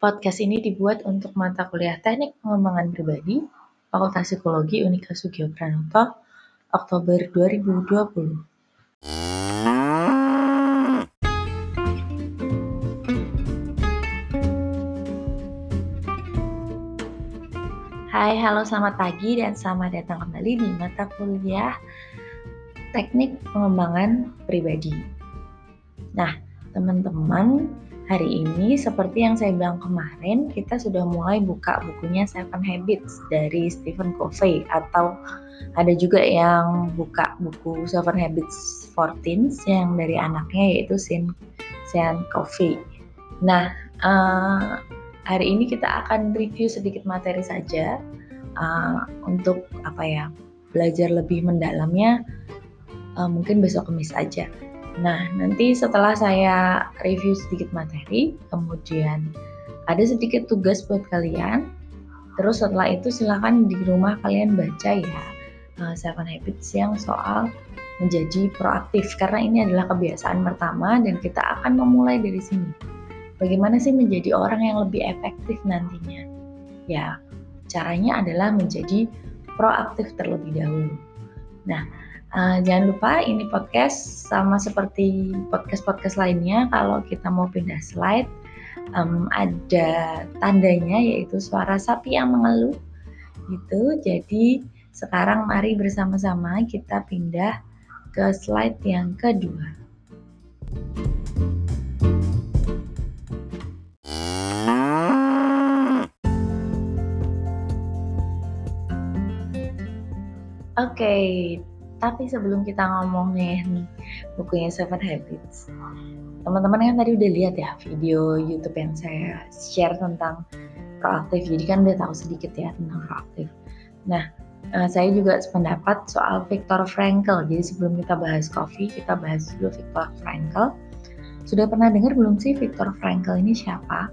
Podcast ini dibuat untuk mata kuliah Teknik Pengembangan Pribadi, Fakultas Psikologi Unika Sugio Pranoto, Oktober 2020. Hai, halo selamat pagi dan selamat datang kembali di mata kuliah Teknik Pengembangan Pribadi. Nah, teman-teman, Hari ini seperti yang saya bilang kemarin, kita sudah mulai buka bukunya Seven Habits dari Stephen Covey atau ada juga yang buka buku Seven Habits for Teens yang dari anaknya yaitu Sean, Sean Covey. Nah, uh, hari ini kita akan review sedikit materi saja uh, untuk apa ya belajar lebih mendalamnya uh, mungkin besok kemis aja. Nah, nanti setelah saya review sedikit materi, kemudian ada sedikit tugas buat kalian. Terus setelah itu silahkan di rumah kalian baca ya uh, Seven Habits yang soal menjadi proaktif karena ini adalah kebiasaan pertama dan kita akan memulai dari sini. Bagaimana sih menjadi orang yang lebih efektif nantinya? Ya, caranya adalah menjadi proaktif terlebih dahulu. Nah, Uh, jangan lupa ini podcast sama seperti podcast-podcast lainnya kalau kita mau pindah slide um, ada tandanya yaitu suara sapi yang mengeluh gitu. Jadi sekarang mari bersama-sama kita pindah ke slide yang kedua. Oke, okay, tapi sebelum kita ngomongin bukunya Seven Habits, teman-teman kan tadi udah lihat ya video YouTube yang saya share tentang proaktif. Jadi kan udah tahu sedikit ya tentang proaktif. Nah, uh, saya juga sependapat soal Viktor Frankl. Jadi sebelum kita bahas coffee, kita bahas dulu Viktor Frankl. Sudah pernah dengar belum sih Viktor Frankl ini siapa?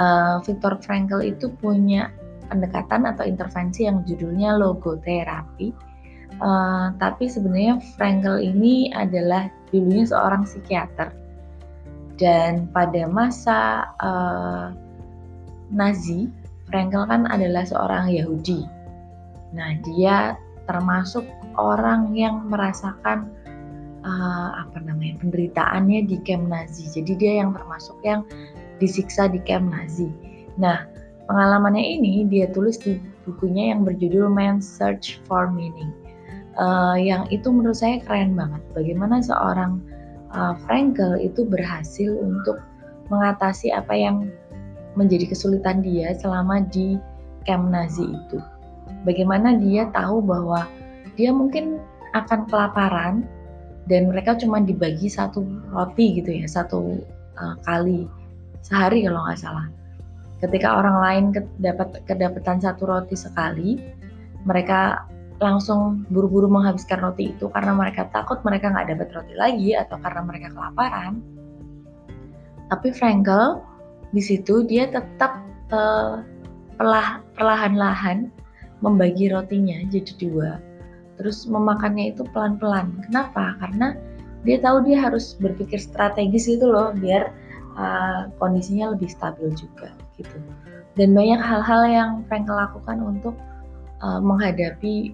Uh, Viktor Frankl itu punya pendekatan atau intervensi yang judulnya logoterapi Uh, tapi sebenarnya Frankl ini adalah dulunya seorang psikiater dan pada masa uh, Nazi Frankl kan adalah seorang Yahudi. Nah dia termasuk orang yang merasakan uh, apa namanya penderitaannya di camp Nazi. Jadi dia yang termasuk yang disiksa di camp Nazi. Nah pengalamannya ini dia tulis di bukunya yang berjudul Man's Search for Meaning uh, yang itu menurut saya keren banget. Bagaimana seorang uh, Frankel itu berhasil untuk mengatasi apa yang menjadi kesulitan dia selama di camp Nazi itu. Bagaimana dia tahu bahwa dia mungkin akan kelaparan dan mereka cuma dibagi satu roti gitu ya, satu uh, kali sehari kalau nggak salah. Ketika orang lain kedapat kedapatan satu roti sekali, mereka langsung buru-buru menghabiskan roti itu karena mereka takut mereka nggak dapat roti lagi atau karena mereka kelaparan. Tapi Frankel di situ dia tetap uh, perlahan-lahan membagi rotinya jadi dua. Terus memakannya itu pelan-pelan. Kenapa? Karena dia tahu dia harus berpikir strategis itu loh biar uh, kondisinya lebih stabil juga gitu. Dan banyak hal-hal yang Frankel lakukan untuk uh, menghadapi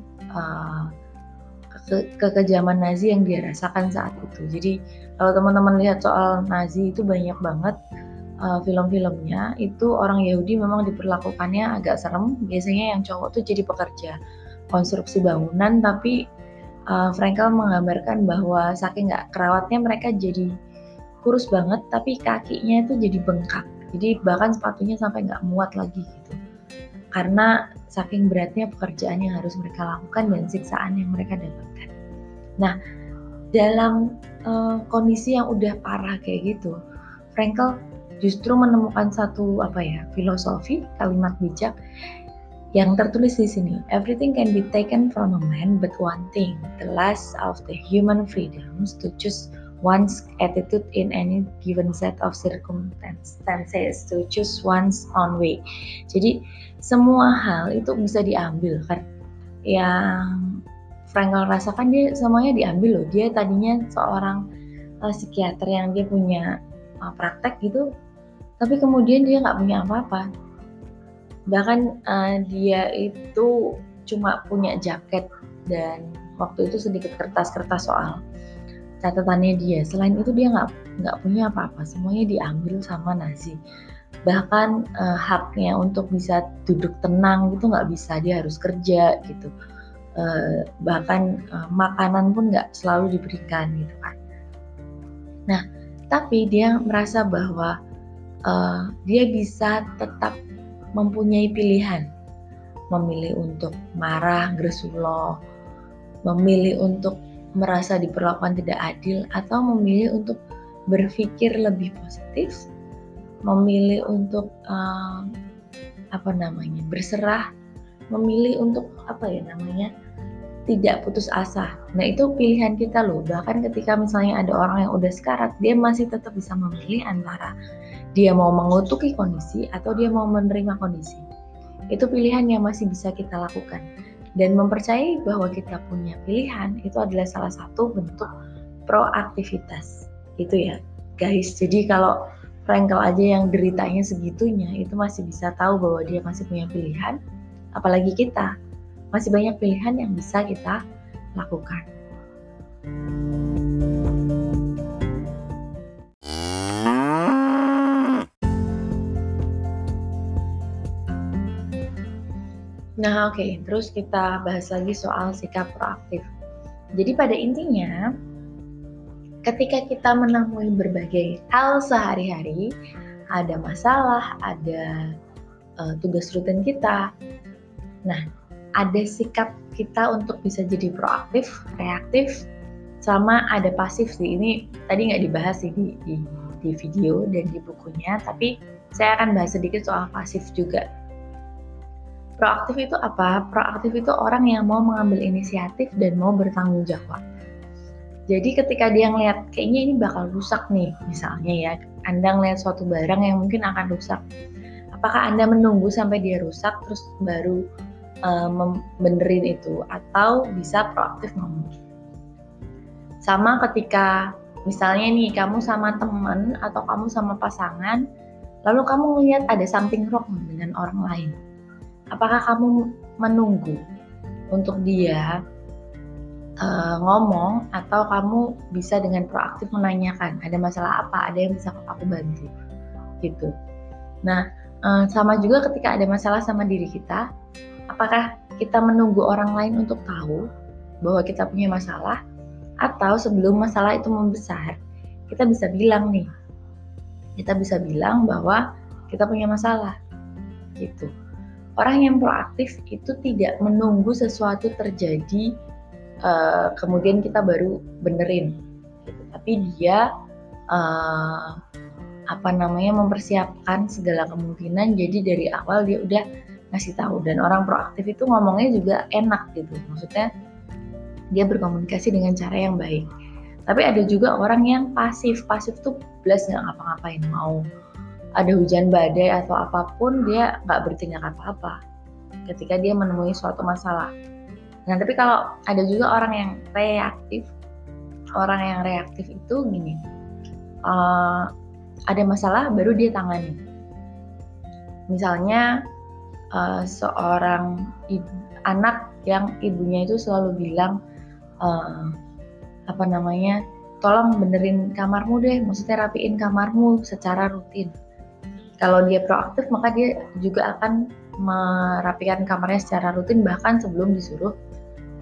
ke kekejaman Nazi yang dia rasakan saat itu. Jadi kalau teman-teman lihat soal Nazi itu banyak banget uh, film-filmnya itu orang Yahudi memang diperlakukannya agak serem. Biasanya yang cowok tuh jadi pekerja konstruksi bangunan, tapi uh, Frankel menggambarkan bahwa saking nggak kerawatnya mereka jadi kurus banget, tapi kakinya itu jadi bengkak. Jadi bahkan sepatunya sampai nggak muat lagi gitu karena saking beratnya pekerjaan yang harus mereka lakukan dan siksaan yang mereka dapatkan. Nah, dalam uh, kondisi yang udah parah kayak gitu, Frankel justru menemukan satu apa ya filosofi kalimat bijak yang tertulis di sini. Everything can be taken from a man, but one thing, the last of the human freedoms to choose one's attitude in any given set of circumstances to choose one's own way. Jadi semua hal itu bisa diambil kan. Yang Frankl rasakan dia semuanya diambil loh. Dia tadinya seorang uh, psikiater yang dia punya uh, praktek gitu tapi kemudian dia nggak punya apa-apa bahkan uh, dia itu cuma punya jaket dan waktu itu sedikit kertas-kertas soal catatannya dia. Selain itu dia nggak nggak punya apa-apa. Semuanya diambil sama Nazi bahkan uh, haknya untuk bisa duduk tenang itu nggak bisa. Dia harus kerja gitu. Uh, bahkan uh, makanan pun nggak selalu diberikan gitu kan. Nah tapi dia merasa bahwa uh, dia bisa tetap mempunyai pilihan. Memilih untuk marah gresuloh memilih untuk merasa diperlakukan tidak adil atau memilih untuk berpikir lebih positif memilih untuk um, apa namanya berserah memilih untuk apa ya namanya tidak putus asa. Nah itu pilihan kita loh. Bahkan ketika misalnya ada orang yang udah sekarat, dia masih tetap bisa memilih antara dia mau mengutuki kondisi atau dia mau menerima kondisi. Itu pilihan yang masih bisa kita lakukan. Dan mempercayai bahwa kita punya pilihan itu adalah salah satu bentuk proaktivitas. Itu ya guys. Jadi kalau Frankel aja yang deritanya segitunya itu masih bisa tahu bahwa dia masih punya pilihan apalagi kita masih banyak pilihan yang bisa kita lakukan Nah, oke, okay. terus kita bahas lagi soal sikap proaktif. Jadi pada intinya, ketika kita menemui berbagai hal sehari-hari, ada masalah, ada uh, tugas rutin kita. Nah, ada sikap kita untuk bisa jadi proaktif, reaktif, sama ada pasif sih. Ini tadi nggak dibahas sih di, di, di video dan di bukunya, tapi saya akan bahas sedikit soal pasif juga. Proaktif itu apa? Proaktif itu orang yang mau mengambil inisiatif dan mau bertanggung jawab. Jadi ketika dia ngeliat kayaknya ini bakal rusak nih, misalnya ya, Anda ngeliat suatu barang yang mungkin akan rusak. Apakah Anda menunggu sampai dia rusak terus baru uh, benerin itu atau bisa proaktif ngomong? Sama ketika misalnya nih kamu sama teman atau kamu sama pasangan, lalu kamu melihat ada something wrong dengan orang lain. Apakah kamu menunggu untuk dia uh, ngomong atau kamu bisa dengan proaktif menanyakan ada masalah apa, ada yang bisa aku bantu gitu. Nah, uh, sama juga ketika ada masalah sama diri kita, apakah kita menunggu orang lain untuk tahu bahwa kita punya masalah atau sebelum masalah itu membesar, kita bisa bilang nih. Kita bisa bilang bahwa kita punya masalah. Gitu. Orang yang proaktif itu tidak menunggu sesuatu terjadi uh, kemudian kita baru benerin. Gitu. tapi dia uh, apa namanya mempersiapkan segala kemungkinan. Jadi dari awal dia udah ngasih tahu. Dan orang proaktif itu ngomongnya juga enak gitu. Maksudnya dia berkomunikasi dengan cara yang baik. Tapi ada juga orang yang pasif. Pasif tuh belas nggak ngapa-ngapain mau ada hujan badai atau apa pun dia nggak bertindak apa-apa ketika dia menemui suatu masalah Nah, tapi kalau ada juga orang yang reaktif, orang yang reaktif itu gini, uh, ada masalah baru dia tangani. Misalnya uh, seorang ibu, anak yang ibunya itu selalu bilang uh, apa namanya, tolong benerin kamarmu deh, maksudnya rapiin kamarmu secara rutin. Kalau dia proaktif maka dia juga akan merapikan kamarnya secara rutin bahkan sebelum disuruh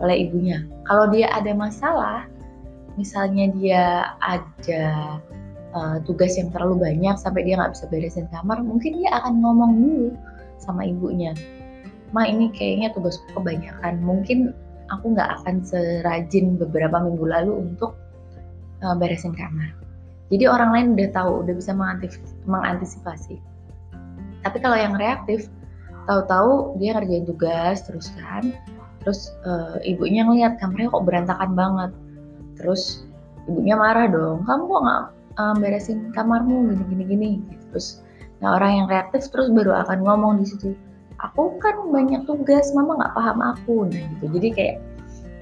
oleh ibunya. Kalau dia ada masalah, misalnya dia ada uh, tugas yang terlalu banyak sampai dia nggak bisa beresin kamar, mungkin dia akan ngomong dulu sama ibunya. Ma ini kayaknya tugasku kebanyakan, mungkin aku nggak akan serajin beberapa minggu lalu untuk uh, beresin kamar. Jadi orang lain udah tahu, udah bisa mengantisipasi. Tapi kalau yang reaktif, tahu-tahu dia ngerjain tugas terus kan, terus uh, ibunya ngeliat kamarnya kok berantakan banget terus ibunya marah dong kamu kok nggak uh, beresin kamarmu gini gini gini gitu. terus nah orang yang reaktif terus baru akan ngomong di situ aku kan banyak tugas mama nggak paham aku nah gitu jadi kayak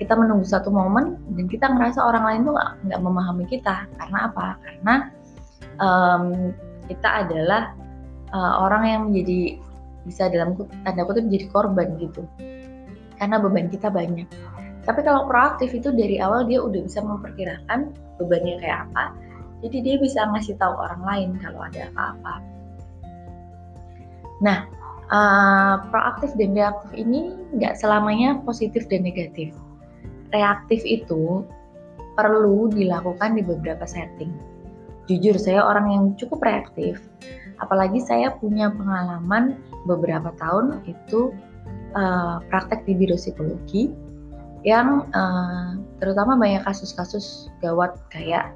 kita menunggu satu momen dan kita ngerasa orang lain tuh nggak memahami kita. Karena apa? Karena um, kita adalah uh, orang yang menjadi bisa dalam tanda kutip jadi korban gitu. Karena beban kita banyak. Tapi kalau proaktif itu dari awal dia udah bisa memperkirakan bebannya kayak apa. Jadi dia bisa ngasih tahu orang lain kalau ada apa-apa. Nah uh, proaktif dan reaktif ini nggak selamanya positif dan negatif reaktif itu perlu dilakukan di beberapa setting. Jujur saya orang yang cukup reaktif. Apalagi saya punya pengalaman beberapa tahun itu uh, praktek di biro psikologi yang uh, terutama banyak kasus-kasus gawat kayak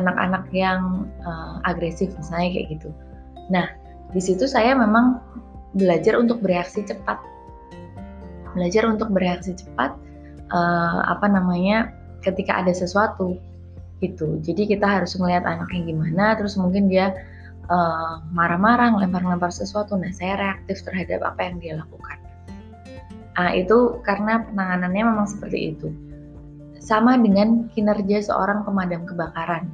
anak-anak yang uh, agresif misalnya kayak gitu. Nah di situ saya memang belajar untuk bereaksi cepat, belajar untuk bereaksi cepat uh, apa namanya ketika ada sesuatu gitu. Jadi kita harus melihat anaknya gimana, terus mungkin dia uh, marah-marah, ngelempar-ngelempar sesuatu. Nah, saya reaktif terhadap apa yang dia lakukan. Nah, itu karena penanganannya memang seperti itu. Sama dengan kinerja seorang pemadam kebakaran.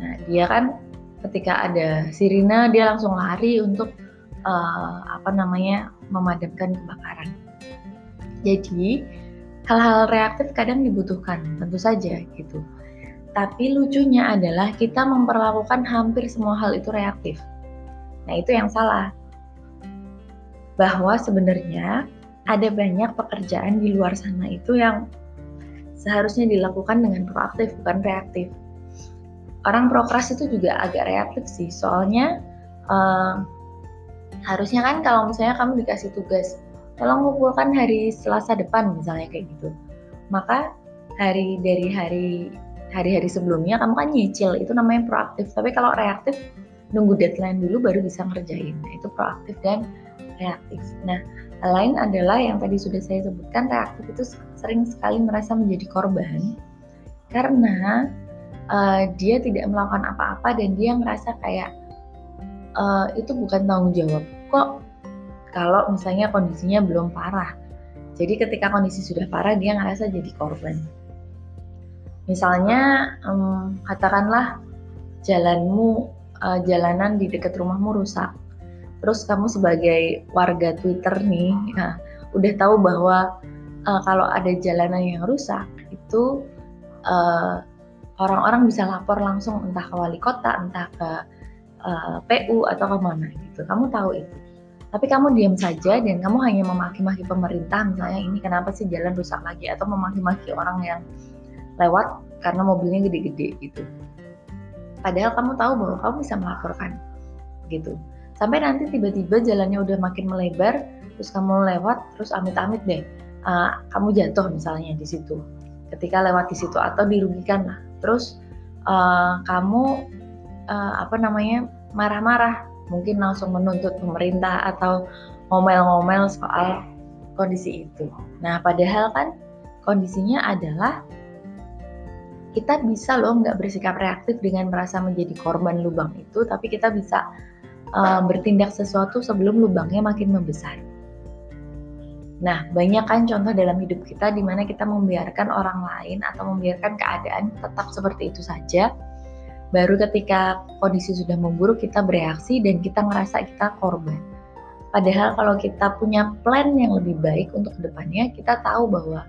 Nah, dia kan ketika ada sirine dia langsung lari untuk uh, apa namanya memadamkan kebakaran. Jadi hal-hal reaktif kadang dibutuhkan, tentu saja gitu. Tapi lucunya adalah kita memperlakukan hampir semua hal itu reaktif. Nah, itu yang salah. Bahwa sebenarnya ada banyak pekerjaan di luar sana itu yang seharusnya dilakukan dengan proaktif bukan reaktif. Orang prokras itu juga agak reaktif sih, soalnya uh, harusnya kan kalau misalnya kamu dikasih tugas, tolong kumpulkan hari Selasa depan misalnya kayak gitu, maka hari dari hari hari-hari sebelumnya kamu kan nyicil itu namanya proaktif. Tapi kalau reaktif nunggu deadline dulu baru bisa ngerjain. Nah itu proaktif dan reaktif. Nah hal lain adalah yang tadi sudah saya sebutkan reaktif itu sering sekali merasa menjadi korban karena uh, dia tidak melakukan apa-apa dan dia ngerasa kayak uh, itu bukan tanggung jawab. Kok kalau misalnya kondisinya belum parah jadi ketika kondisi sudah parah dia ngerasa jadi korban Misalnya um, katakanlah jalanmu uh, jalanan di dekat rumahmu rusak. Terus kamu sebagai warga Twitter nih ya, udah tahu bahwa uh, kalau ada jalanan yang rusak itu orang orang-orang bisa lapor langsung entah ke wali kota, entah ke uh, PU atau ke mana gitu. Kamu tahu itu. Tapi kamu diam saja dan kamu hanya memaki-maki pemerintah misalnya ini kenapa sih jalan rusak lagi atau memaki-maki orang yang lewat karena mobilnya gede-gede gitu. Padahal kamu tahu bahwa kamu bisa melaporkan gitu. Sampai nanti tiba-tiba jalannya udah makin melebar, terus kamu lewat, terus amit-amit deh, uh, kamu jatuh misalnya di situ. Ketika lewat di situ atau dirugikan lah, terus uh, kamu uh, apa namanya marah-marah, mungkin langsung menuntut pemerintah atau ngomel-ngomel soal kondisi itu. Nah, padahal kan kondisinya adalah kita bisa loh nggak bersikap reaktif dengan merasa menjadi korban lubang itu, tapi kita bisa uh, bertindak sesuatu sebelum lubangnya makin membesar. Nah, banyak kan contoh dalam hidup kita di mana kita membiarkan orang lain atau membiarkan keadaan tetap seperti itu saja. Baru ketika kondisi sudah memburuk kita bereaksi dan kita ngerasa kita korban. Padahal kalau kita punya plan yang lebih baik untuk ke depannya, kita tahu bahwa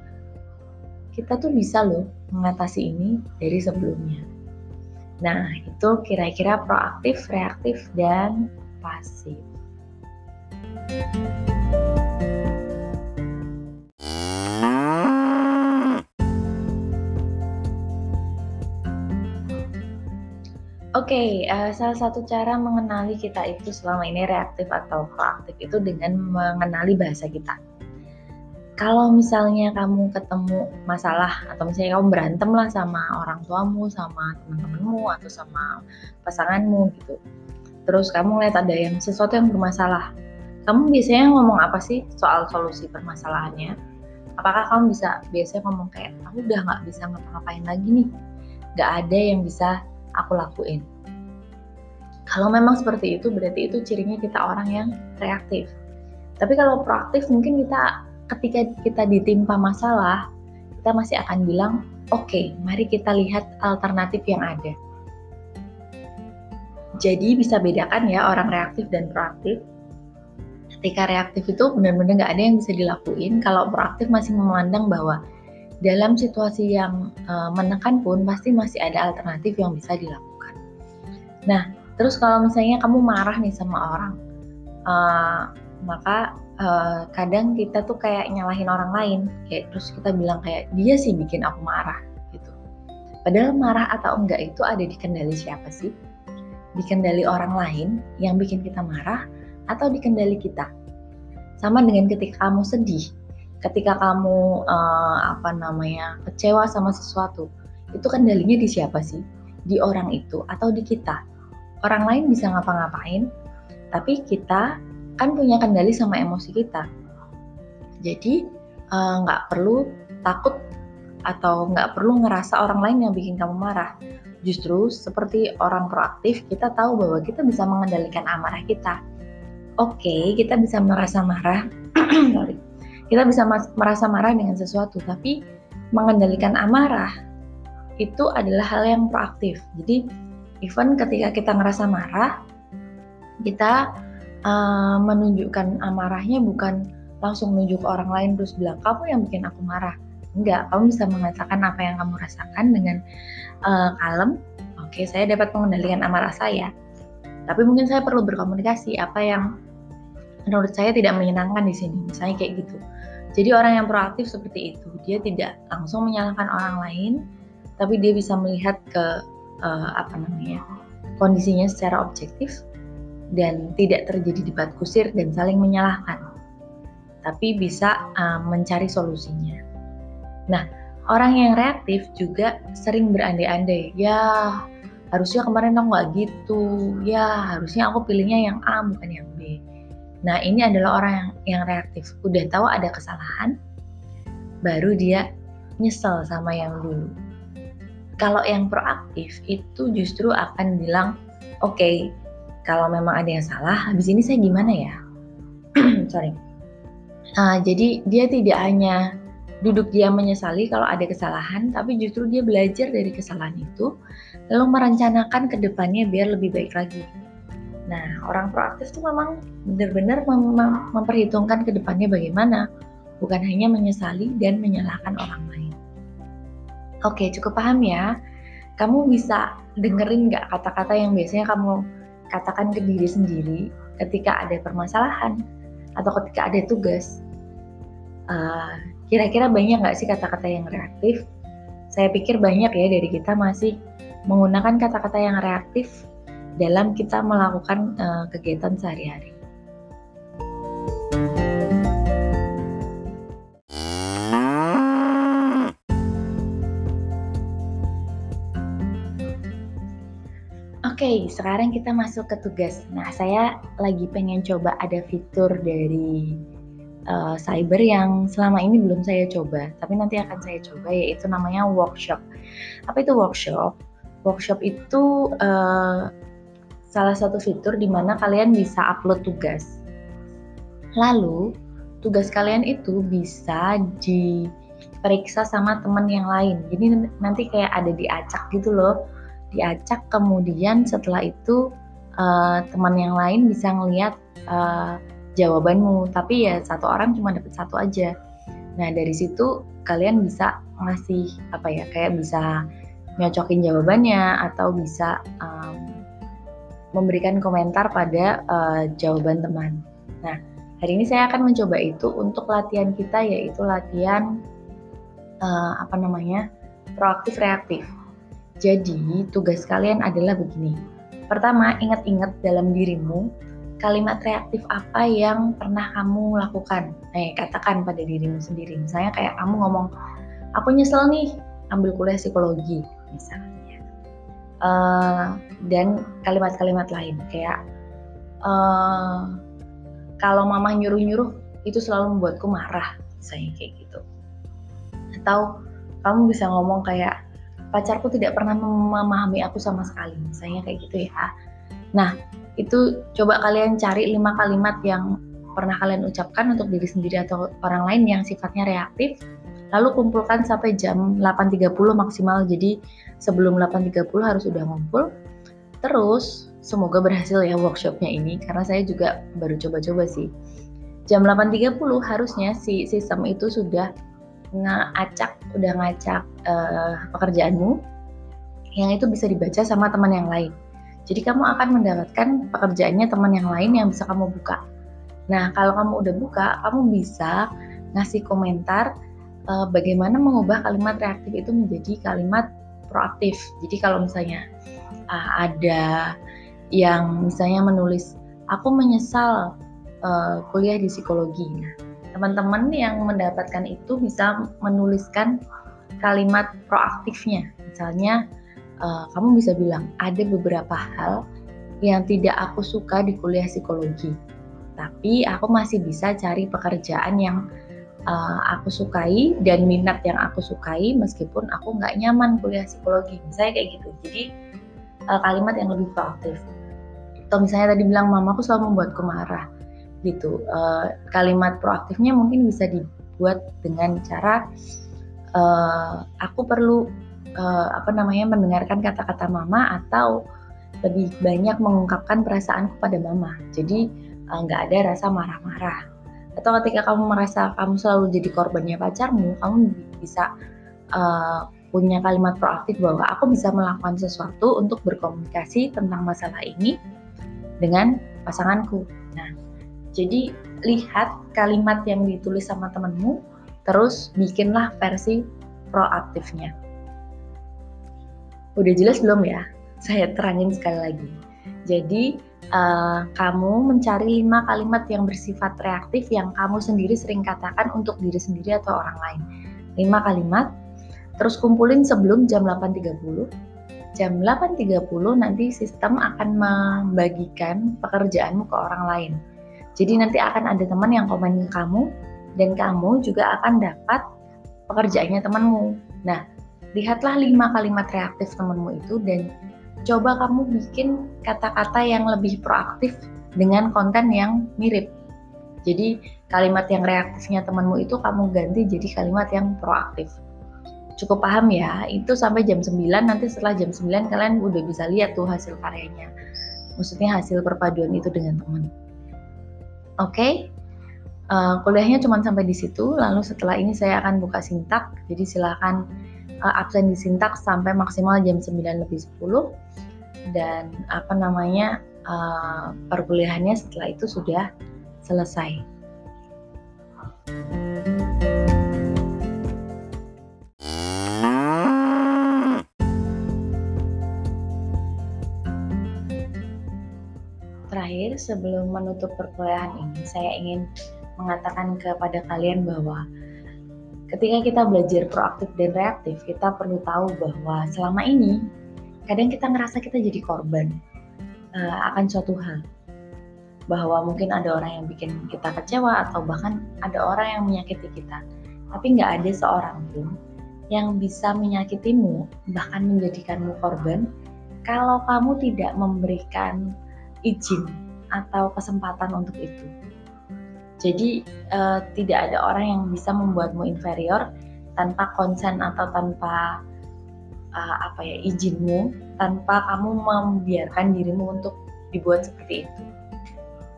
kita tuh bisa loh mengatasi ini dari sebelumnya. Nah, itu kira-kira proaktif, reaktif, dan pasif. Oke, okay, uh, eh, salah satu cara mengenali kita itu selama ini reaktif atau proaktif itu dengan mengenali bahasa kita kalau misalnya kamu ketemu masalah atau misalnya kamu berantem lah sama orang tuamu, sama teman-temanmu atau sama pasanganmu gitu. Terus kamu lihat ada yang sesuatu yang bermasalah. Kamu biasanya ngomong apa sih soal solusi permasalahannya? Apakah kamu bisa biasanya ngomong kayak, aku udah nggak bisa ngapa-ngapain lagi nih, nggak ada yang bisa aku lakuin. Kalau memang seperti itu, berarti itu cirinya kita orang yang reaktif. Tapi kalau proaktif mungkin kita ketika kita ditimpa masalah, kita masih akan bilang, oke, okay, mari kita lihat alternatif yang ada. Jadi bisa bedakan ya orang reaktif dan proaktif. Ketika reaktif itu benar-benar nggak ada yang bisa dilakuin. Kalau proaktif masih memandang bahwa dalam situasi yang uh, menekan pun pasti masih ada alternatif yang bisa dilakukan. Nah, terus kalau misalnya kamu marah nih sama orang, uh, maka uh, kadang kita tuh kayak nyalahin orang lain, kayak terus kita bilang kayak dia sih bikin aku marah gitu. Padahal marah atau enggak itu ada di kendali siapa sih? Di kendali orang lain yang bikin kita marah atau di kendali kita? Sama dengan ketika kamu sedih, ketika kamu uh, apa namanya kecewa sama sesuatu itu kendalinya di siapa sih di orang itu atau di kita orang lain bisa ngapa-ngapain tapi kita kan punya kendali sama emosi kita. Jadi eh, nggak uh, perlu takut atau nggak perlu ngerasa orang lain yang bikin kamu marah. Justru seperti orang proaktif kita tahu bahwa kita bisa mengendalikan amarah kita. Oke okay, kita bisa merasa marah kita bisa merasa marah dengan sesuatu, tapi mengendalikan amarah itu adalah hal yang proaktif. Jadi, even ketika kita ngerasa marah, kita uh, menunjukkan amarahnya bukan langsung menunjuk orang lain terus bilang kamu yang bikin aku marah. Enggak, kamu bisa mengatakan apa yang kamu rasakan dengan uh, kalem. Oke, saya dapat mengendalikan amarah saya. Tapi mungkin saya perlu berkomunikasi apa yang menurut saya tidak menyenangkan di sini. Misalnya kayak gitu. Jadi orang yang proaktif seperti itu, dia tidak langsung menyalahkan orang lain, tapi dia bisa melihat ke uh, apa namanya kondisinya secara objektif dan tidak terjadi debat kusir dan saling menyalahkan, tapi bisa uh, mencari solusinya. Nah, orang yang reaktif juga sering berandai-andai, ya harusnya kemarin aku nggak gitu, ya harusnya aku pilihnya yang A bukan yang B Nah, ini adalah orang yang, yang reaktif. Udah tahu ada kesalahan, baru dia nyesel sama yang dulu. Kalau yang proaktif itu justru akan bilang, oke, okay, kalau memang ada yang salah, habis ini saya gimana ya? Sorry. Uh, jadi dia tidak hanya duduk dia menyesali kalau ada kesalahan, tapi justru dia belajar dari kesalahan itu, lalu merencanakan ke depannya biar lebih baik lagi. Nah, orang proaktif itu memang benar-benar mem memperhitungkan ke depannya bagaimana, bukan hanya menyesali dan menyalahkan orang. Oke, cukup paham ya. Kamu bisa dengerin nggak kata-kata yang biasanya kamu katakan ke diri sendiri ketika ada permasalahan atau ketika ada tugas? Eh, kira-kira uh, banyak nggak sih kata-kata yang reaktif? Saya pikir banyak ya dari kita masih menggunakan kata-kata yang reaktif dalam kita melakukan uh, kegiatan sehari-hari. Okay, sekarang kita masuk ke tugas. Nah, saya lagi pengen coba ada fitur dari uh, cyber yang selama ini belum saya coba, tapi nanti akan saya coba yaitu namanya workshop. Apa itu workshop? Workshop itu uh, salah satu fitur di mana kalian bisa upload tugas. Lalu, tugas kalian itu bisa diperiksa sama teman yang lain. Jadi nanti kayak ada diacak gitu loh. Diacak kemudian setelah itu uh, teman yang lain bisa ngelihat uh, jawabanmu. Tapi ya satu orang cuma dapat satu aja. Nah, dari situ kalian bisa ngasih apa ya kayak bisa nyocokin jawabannya atau bisa um, memberikan komentar pada uh, jawaban teman. Nah, hari ini saya akan mencoba itu untuk latihan kita yaitu latihan uh, apa namanya? proaktif reaktif. Jadi, tugas kalian adalah begini. Pertama, ingat-ingat dalam dirimu kalimat reaktif apa yang pernah kamu lakukan. Eh, katakan pada dirimu sendiri. Misalnya kayak kamu ngomong, aku nyesel nih ambil kuliah psikologi, misalnya uh, dan kalimat-kalimat lain kayak uh, kalau mama nyuruh-nyuruh itu selalu membuatku marah misalnya kayak gitu atau kamu bisa ngomong kayak pacarku tidak pernah memahami aku sama sekali. Misalnya kayak gitu ya. Nah itu coba kalian cari lima kalimat yang pernah kalian ucapkan untuk diri sendiri atau orang lain yang sifatnya reaktif. Lalu kumpulkan sampai jam 8.30 maksimal. Jadi sebelum 8.30 harus sudah ngumpul. Terus, semoga berhasil ya workshopnya ini, karena saya juga baru coba-coba sih. Jam 8.30 harusnya si sistem itu sudah ngacak, udah ngacak uh, pekerjaanmu, yang itu bisa dibaca sama teman yang lain. Jadi kamu akan mendapatkan pekerjaannya teman yang lain yang bisa kamu buka. Nah, kalau kamu udah buka, kamu bisa ngasih komentar uh, bagaimana mengubah kalimat reaktif itu menjadi kalimat proaktif. Jadi kalau misalnya uh, ada yang misalnya menulis aku menyesal uh, kuliah di psikologi. Nah, teman-teman yang mendapatkan itu bisa menuliskan kalimat proaktifnya. Misalnya uh, kamu bisa bilang ada beberapa hal yang tidak aku suka di kuliah psikologi, tapi aku masih bisa cari pekerjaan yang uh, aku sukai dan minat yang aku sukai meskipun aku nggak nyaman kuliah psikologi. Misalnya kayak gitu. Jadi uh, kalimat yang lebih proaktif. Atau misalnya tadi bilang mamaku selalu membuatku marah gitu. Uh, kalimat proaktifnya mungkin bisa dibuat dengan cara uh, aku perlu uh, apa namanya mendengarkan kata-kata mama atau lebih banyak mengungkapkan perasaanku pada mama. Jadi nggak uh, ada rasa marah-marah. Atau ketika kamu merasa kamu selalu jadi korbannya pacarmu kamu bisa uh, punya kalimat proaktif bahwa aku bisa melakukan sesuatu untuk berkomunikasi tentang masalah ini dengan pasanganku. Nah jadi lihat kalimat yang ditulis sama temenmu terus bikinlah versi proaktifnya udah jelas belum ya saya terangin sekali lagi jadi uh, kamu mencari lima kalimat yang bersifat reaktif yang kamu sendiri sering katakan untuk diri sendiri atau orang lain. Lima kalimat, terus kumpulin sebelum jam 8.30. Jam 8.30 nanti sistem akan membagikan pekerjaanmu ke orang lain. Jadi nanti akan ada teman yang komen kamu dan kamu juga akan dapat pekerjaannya temanmu. Nah, lihatlah lima kalimat reaktif temanmu itu dan coba kamu bikin kata-kata yang lebih proaktif dengan konten yang mirip. Jadi kalimat yang reaktifnya temanmu itu kamu ganti jadi kalimat yang proaktif. Cukup paham ya, itu sampai jam 9, nanti setelah jam 9 kalian udah bisa lihat tuh hasil karyanya. Maksudnya hasil perpaduan itu dengan teman. Oke, okay? uh, eh, kuliahnya cuma sampai di situ, lalu setelah ini saya akan buka sintak, jadi silakan uh, absen di sintak sampai maksimal jam 9 lebih 10 dan apa namanya uh, perkuliahannya setelah itu sudah selesai. Terakhir, sebelum menutup perkuliahan ini, saya ingin mengatakan kepada kalian bahwa ketika kita belajar proaktif dan reaktif, kita perlu tahu bahwa selama ini kadang kita ngerasa kita jadi korban uh, akan suatu hal. Bahwa mungkin ada orang yang bikin kita kecewa atau bahkan ada orang yang menyakiti kita. Tapi nggak ada seorang pun yang bisa menyakitimu, bahkan menjadikanmu korban, kalau kamu tidak memberikan izin atau kesempatan untuk itu. Jadi uh, tidak ada orang yang bisa membuatmu inferior tanpa konsen atau tanpa uh, apa ya izinmu, tanpa kamu membiarkan dirimu untuk dibuat seperti itu.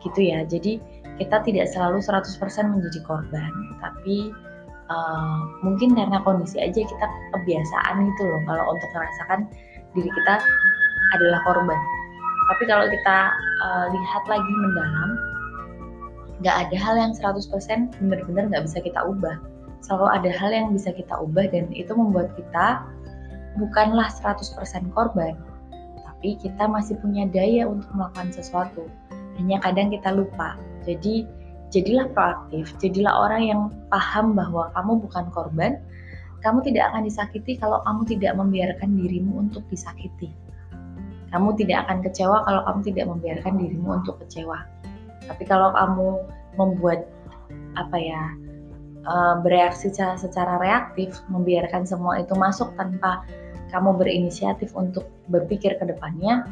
Gitu ya. Jadi kita tidak selalu 100% menjadi korban, tapi uh, mungkin karena kondisi aja kita kebiasaan gitu loh kalau untuk merasakan diri kita adalah korban. Tapi kalau kita uh, lihat lagi mendalam, nggak ada hal yang 100% benar-benar nggak bisa kita ubah. Selalu ada hal yang bisa kita ubah dan itu membuat kita bukanlah 100% korban, tapi kita masih punya daya untuk melakukan sesuatu. Hanya kadang kita lupa. Jadi jadilah proaktif, jadilah orang yang paham bahwa kamu bukan korban, kamu tidak akan disakiti kalau kamu tidak membiarkan dirimu untuk disakiti. Kamu tidak akan kecewa kalau kamu tidak membiarkan dirimu untuk kecewa. Tapi kalau kamu membuat apa ya uh, bereaksi secara, secara reaktif, membiarkan semua itu masuk tanpa kamu berinisiatif untuk berpikir ke depannya,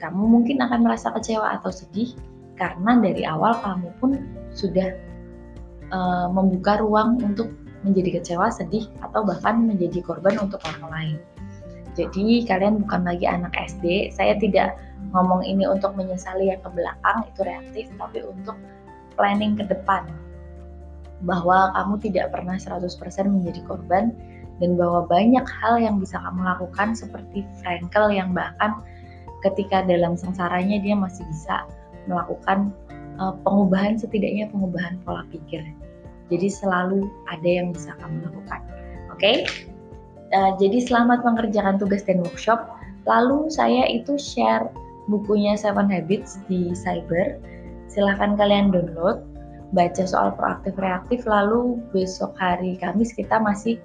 kamu mungkin akan merasa kecewa atau sedih karena dari awal kamu pun sudah uh, membuka ruang untuk menjadi kecewa, sedih, atau bahkan menjadi korban untuk orang lain. Jadi kalian bukan lagi anak SD. Saya tidak ngomong ini untuk menyesali yang ke belakang itu reaktif, tapi untuk planning ke depan bahwa kamu tidak pernah 100% menjadi korban dan bahwa banyak hal yang bisa kamu lakukan seperti Frankel yang bahkan ketika dalam sengsaranya dia masih bisa melakukan uh, pengubahan setidaknya pengubahan pola pikir. Jadi selalu ada yang bisa kamu lakukan. Oke? Okay? Uh, jadi selamat mengerjakan tugas dan workshop. Lalu saya itu share bukunya Seven Habits di Cyber. Silahkan kalian download baca soal proaktif reaktif lalu besok hari Kamis kita masih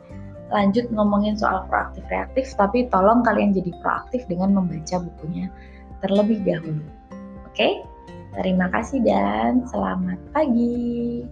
lanjut ngomongin soal proaktif reaktif tapi tolong kalian jadi proaktif dengan membaca bukunya terlebih dahulu. Oke? Terima kasih dan selamat pagi.